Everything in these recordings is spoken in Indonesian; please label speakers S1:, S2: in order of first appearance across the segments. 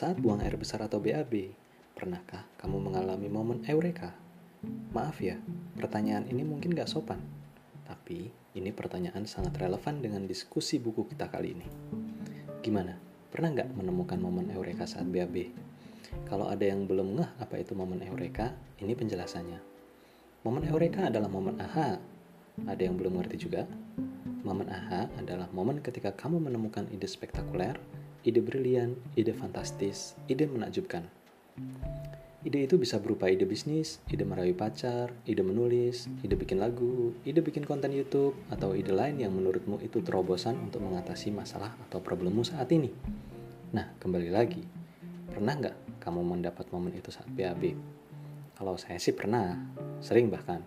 S1: Saat buang air besar atau BAB, pernahkah kamu mengalami momen eureka? Maaf ya, pertanyaan ini mungkin gak sopan. Tapi, ini pertanyaan sangat relevan dengan diskusi buku kita kali ini. Gimana? Pernah nggak menemukan momen eureka saat BAB? Kalau ada yang belum ngeh apa itu momen eureka, ini penjelasannya. Momen eureka adalah momen aha. Ada yang belum ngerti juga? Momen aha adalah momen ketika kamu menemukan ide spektakuler, ide brilian, ide fantastis, ide menakjubkan. Ide itu bisa berupa ide bisnis, ide merayu pacar, ide menulis, ide bikin lagu, ide bikin konten YouTube, atau ide lain yang menurutmu itu terobosan untuk mengatasi masalah atau problemmu saat ini. Nah, kembali lagi, pernah nggak kamu mendapat momen itu saat BAB? Kalau saya sih pernah, sering bahkan.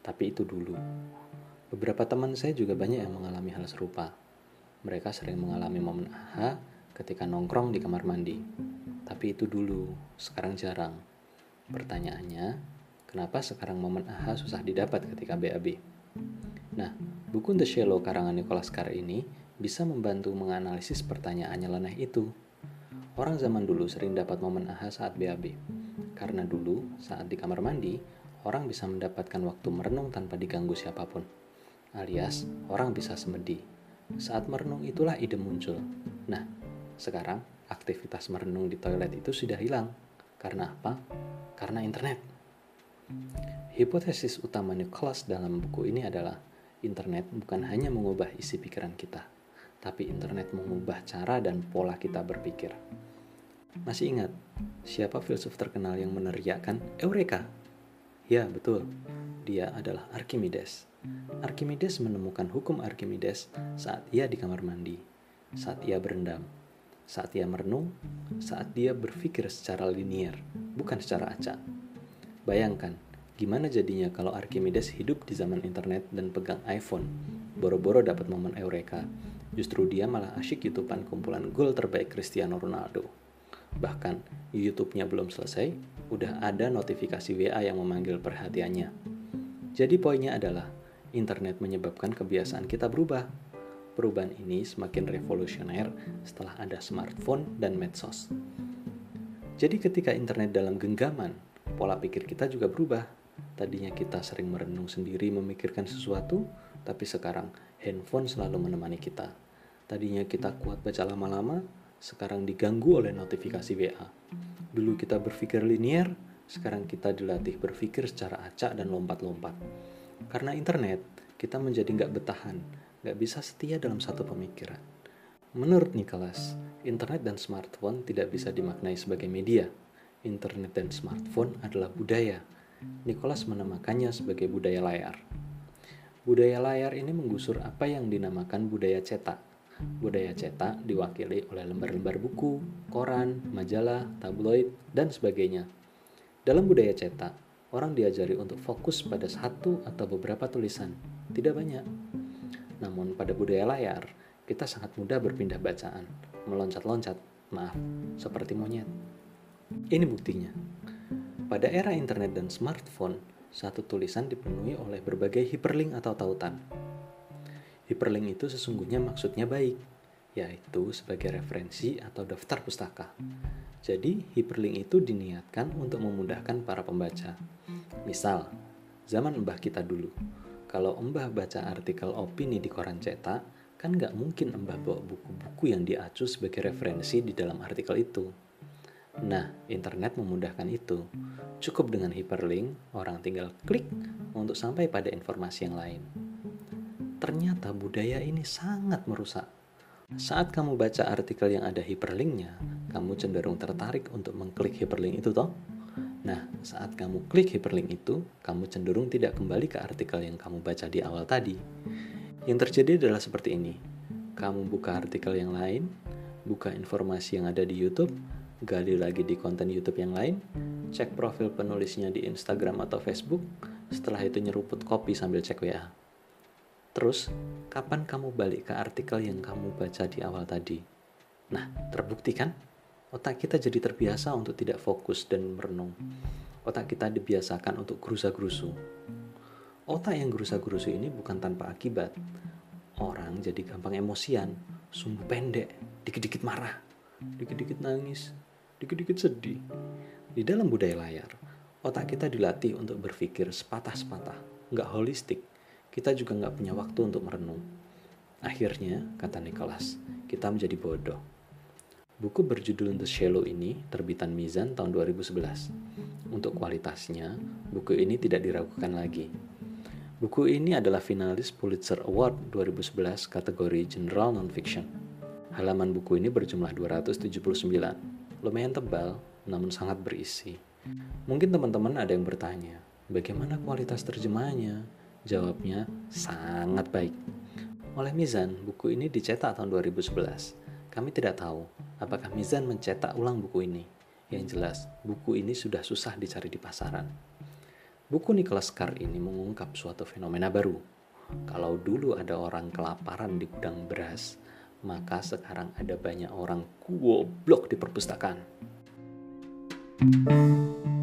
S1: Tapi itu dulu. Beberapa teman saya juga banyak yang mengalami hal serupa. Mereka sering mengalami momen aha ketika nongkrong di kamar mandi. Tapi itu dulu, sekarang jarang. Pertanyaannya, kenapa sekarang momen aha susah didapat ketika BAB? Nah, buku The Shallow karangan Nicholas Carr ini bisa membantu menganalisis pertanyaan nyeleneh itu. Orang zaman dulu sering dapat momen aha saat BAB. Karena dulu, saat di kamar mandi, orang bisa mendapatkan waktu merenung tanpa diganggu siapa pun. Alias, orang bisa semedi. Saat merenung itulah ide muncul. Nah, sekarang, aktivitas merenung di toilet itu sudah hilang. Karena apa? Karena internet. Hipotesis utama Nicholas dalam buku ini adalah internet bukan hanya mengubah isi pikiran kita, tapi internet mengubah cara dan pola kita berpikir. Masih ingat, siapa filsuf terkenal yang meneriakkan Eureka? Ya, betul. Dia adalah Archimedes. Archimedes menemukan hukum Archimedes saat ia di kamar mandi, saat ia berendam, saat ia merenung, saat dia berpikir secara linier, bukan secara acak. Bayangkan, gimana jadinya kalau Archimedes hidup di zaman internet dan pegang iPhone, boro-boro dapat momen eureka, justru dia malah asyik YouTubean kumpulan gol terbaik Cristiano Ronaldo. Bahkan, YouTube-nya belum selesai, udah ada notifikasi WA yang memanggil perhatiannya. Jadi poinnya adalah, internet menyebabkan kebiasaan kita berubah, Perubahan ini semakin revolusioner setelah ada smartphone dan medsos. Jadi ketika internet dalam genggaman, pola pikir kita juga berubah. Tadinya kita sering merenung sendiri memikirkan sesuatu, tapi sekarang handphone selalu menemani kita. Tadinya kita kuat baca lama-lama, sekarang diganggu oleh notifikasi WA. Dulu kita berpikir linier, sekarang kita dilatih berpikir secara acak dan lompat-lompat. Karena internet, kita menjadi nggak bertahan, gak bisa setia dalam satu pemikiran. Menurut Nicholas, internet dan smartphone tidak bisa dimaknai sebagai media. Internet dan smartphone adalah budaya. Nicholas menamakannya sebagai budaya layar. Budaya layar ini menggusur apa yang dinamakan budaya cetak. Budaya cetak diwakili oleh lembar-lembar buku, koran, majalah, tabloid, dan sebagainya. Dalam budaya cetak, orang diajari untuk fokus pada satu atau beberapa tulisan, tidak banyak. Namun pada budaya layar, kita sangat mudah berpindah bacaan, meloncat-loncat, maaf, seperti monyet. Ini buktinya. Pada era internet dan smartphone, satu tulisan dipenuhi oleh berbagai hiperlink atau tautan. Hiperlink itu sesungguhnya maksudnya baik, yaitu sebagai referensi atau daftar pustaka. Jadi, hiperlink itu diniatkan untuk memudahkan para pembaca. Misal, zaman mbah kita dulu, kalau Mbah baca artikel opini di koran cetak, kan nggak mungkin Mbah bawa buku-buku yang diacu sebagai referensi di dalam artikel itu. Nah, internet memudahkan itu. Cukup dengan hyperlink, orang tinggal klik untuk sampai pada informasi yang lain. Ternyata budaya ini sangat merusak. Saat kamu baca artikel yang ada hyperlinknya, kamu cenderung tertarik untuk mengklik hyperlink itu toh? Saat kamu klik hyperlink itu, kamu cenderung tidak kembali ke artikel yang kamu baca di awal tadi. Yang terjadi adalah seperti ini. Kamu buka artikel yang lain, buka informasi yang ada di YouTube, gali lagi di konten YouTube yang lain, cek profil penulisnya di Instagram atau Facebook, setelah itu nyeruput kopi sambil cek WA. Terus, kapan kamu balik ke artikel yang kamu baca di awal tadi? Nah, terbukti kan? Otak kita jadi terbiasa untuk tidak fokus dan merenung. Otak kita dibiasakan untuk gerusa-gerusu. Otak yang gerusa-gerusu ini bukan tanpa akibat. Orang jadi gampang emosian, sumbu pendek, dikit-dikit marah, dikit-dikit nangis, dikit-dikit sedih. Di dalam budaya layar, otak kita dilatih untuk berpikir sepatah-sepatah, nggak holistik. Kita juga nggak punya waktu untuk merenung. Akhirnya, kata Nicholas, kita menjadi bodoh. Buku berjudul The Shallow ini terbitan Mizan tahun 2011. Untuk kualitasnya, buku ini tidak diragukan lagi. Buku ini adalah finalis Pulitzer Award 2011 kategori General Nonfiction. Halaman buku ini berjumlah 279. Lumayan tebal, namun sangat berisi. Mungkin teman-teman ada yang bertanya, bagaimana kualitas terjemahannya? Jawabnya, sangat baik. Oleh Mizan, buku ini dicetak tahun 2011. Kami tidak tahu apakah Mizan mencetak ulang buku ini. Yang jelas, buku ini sudah susah dicari di pasaran. Buku Nicholas Carr ini mengungkap suatu fenomena baru. Kalau dulu ada orang kelaparan di gudang beras, maka sekarang ada banyak orang goblok di perpustakaan. thank you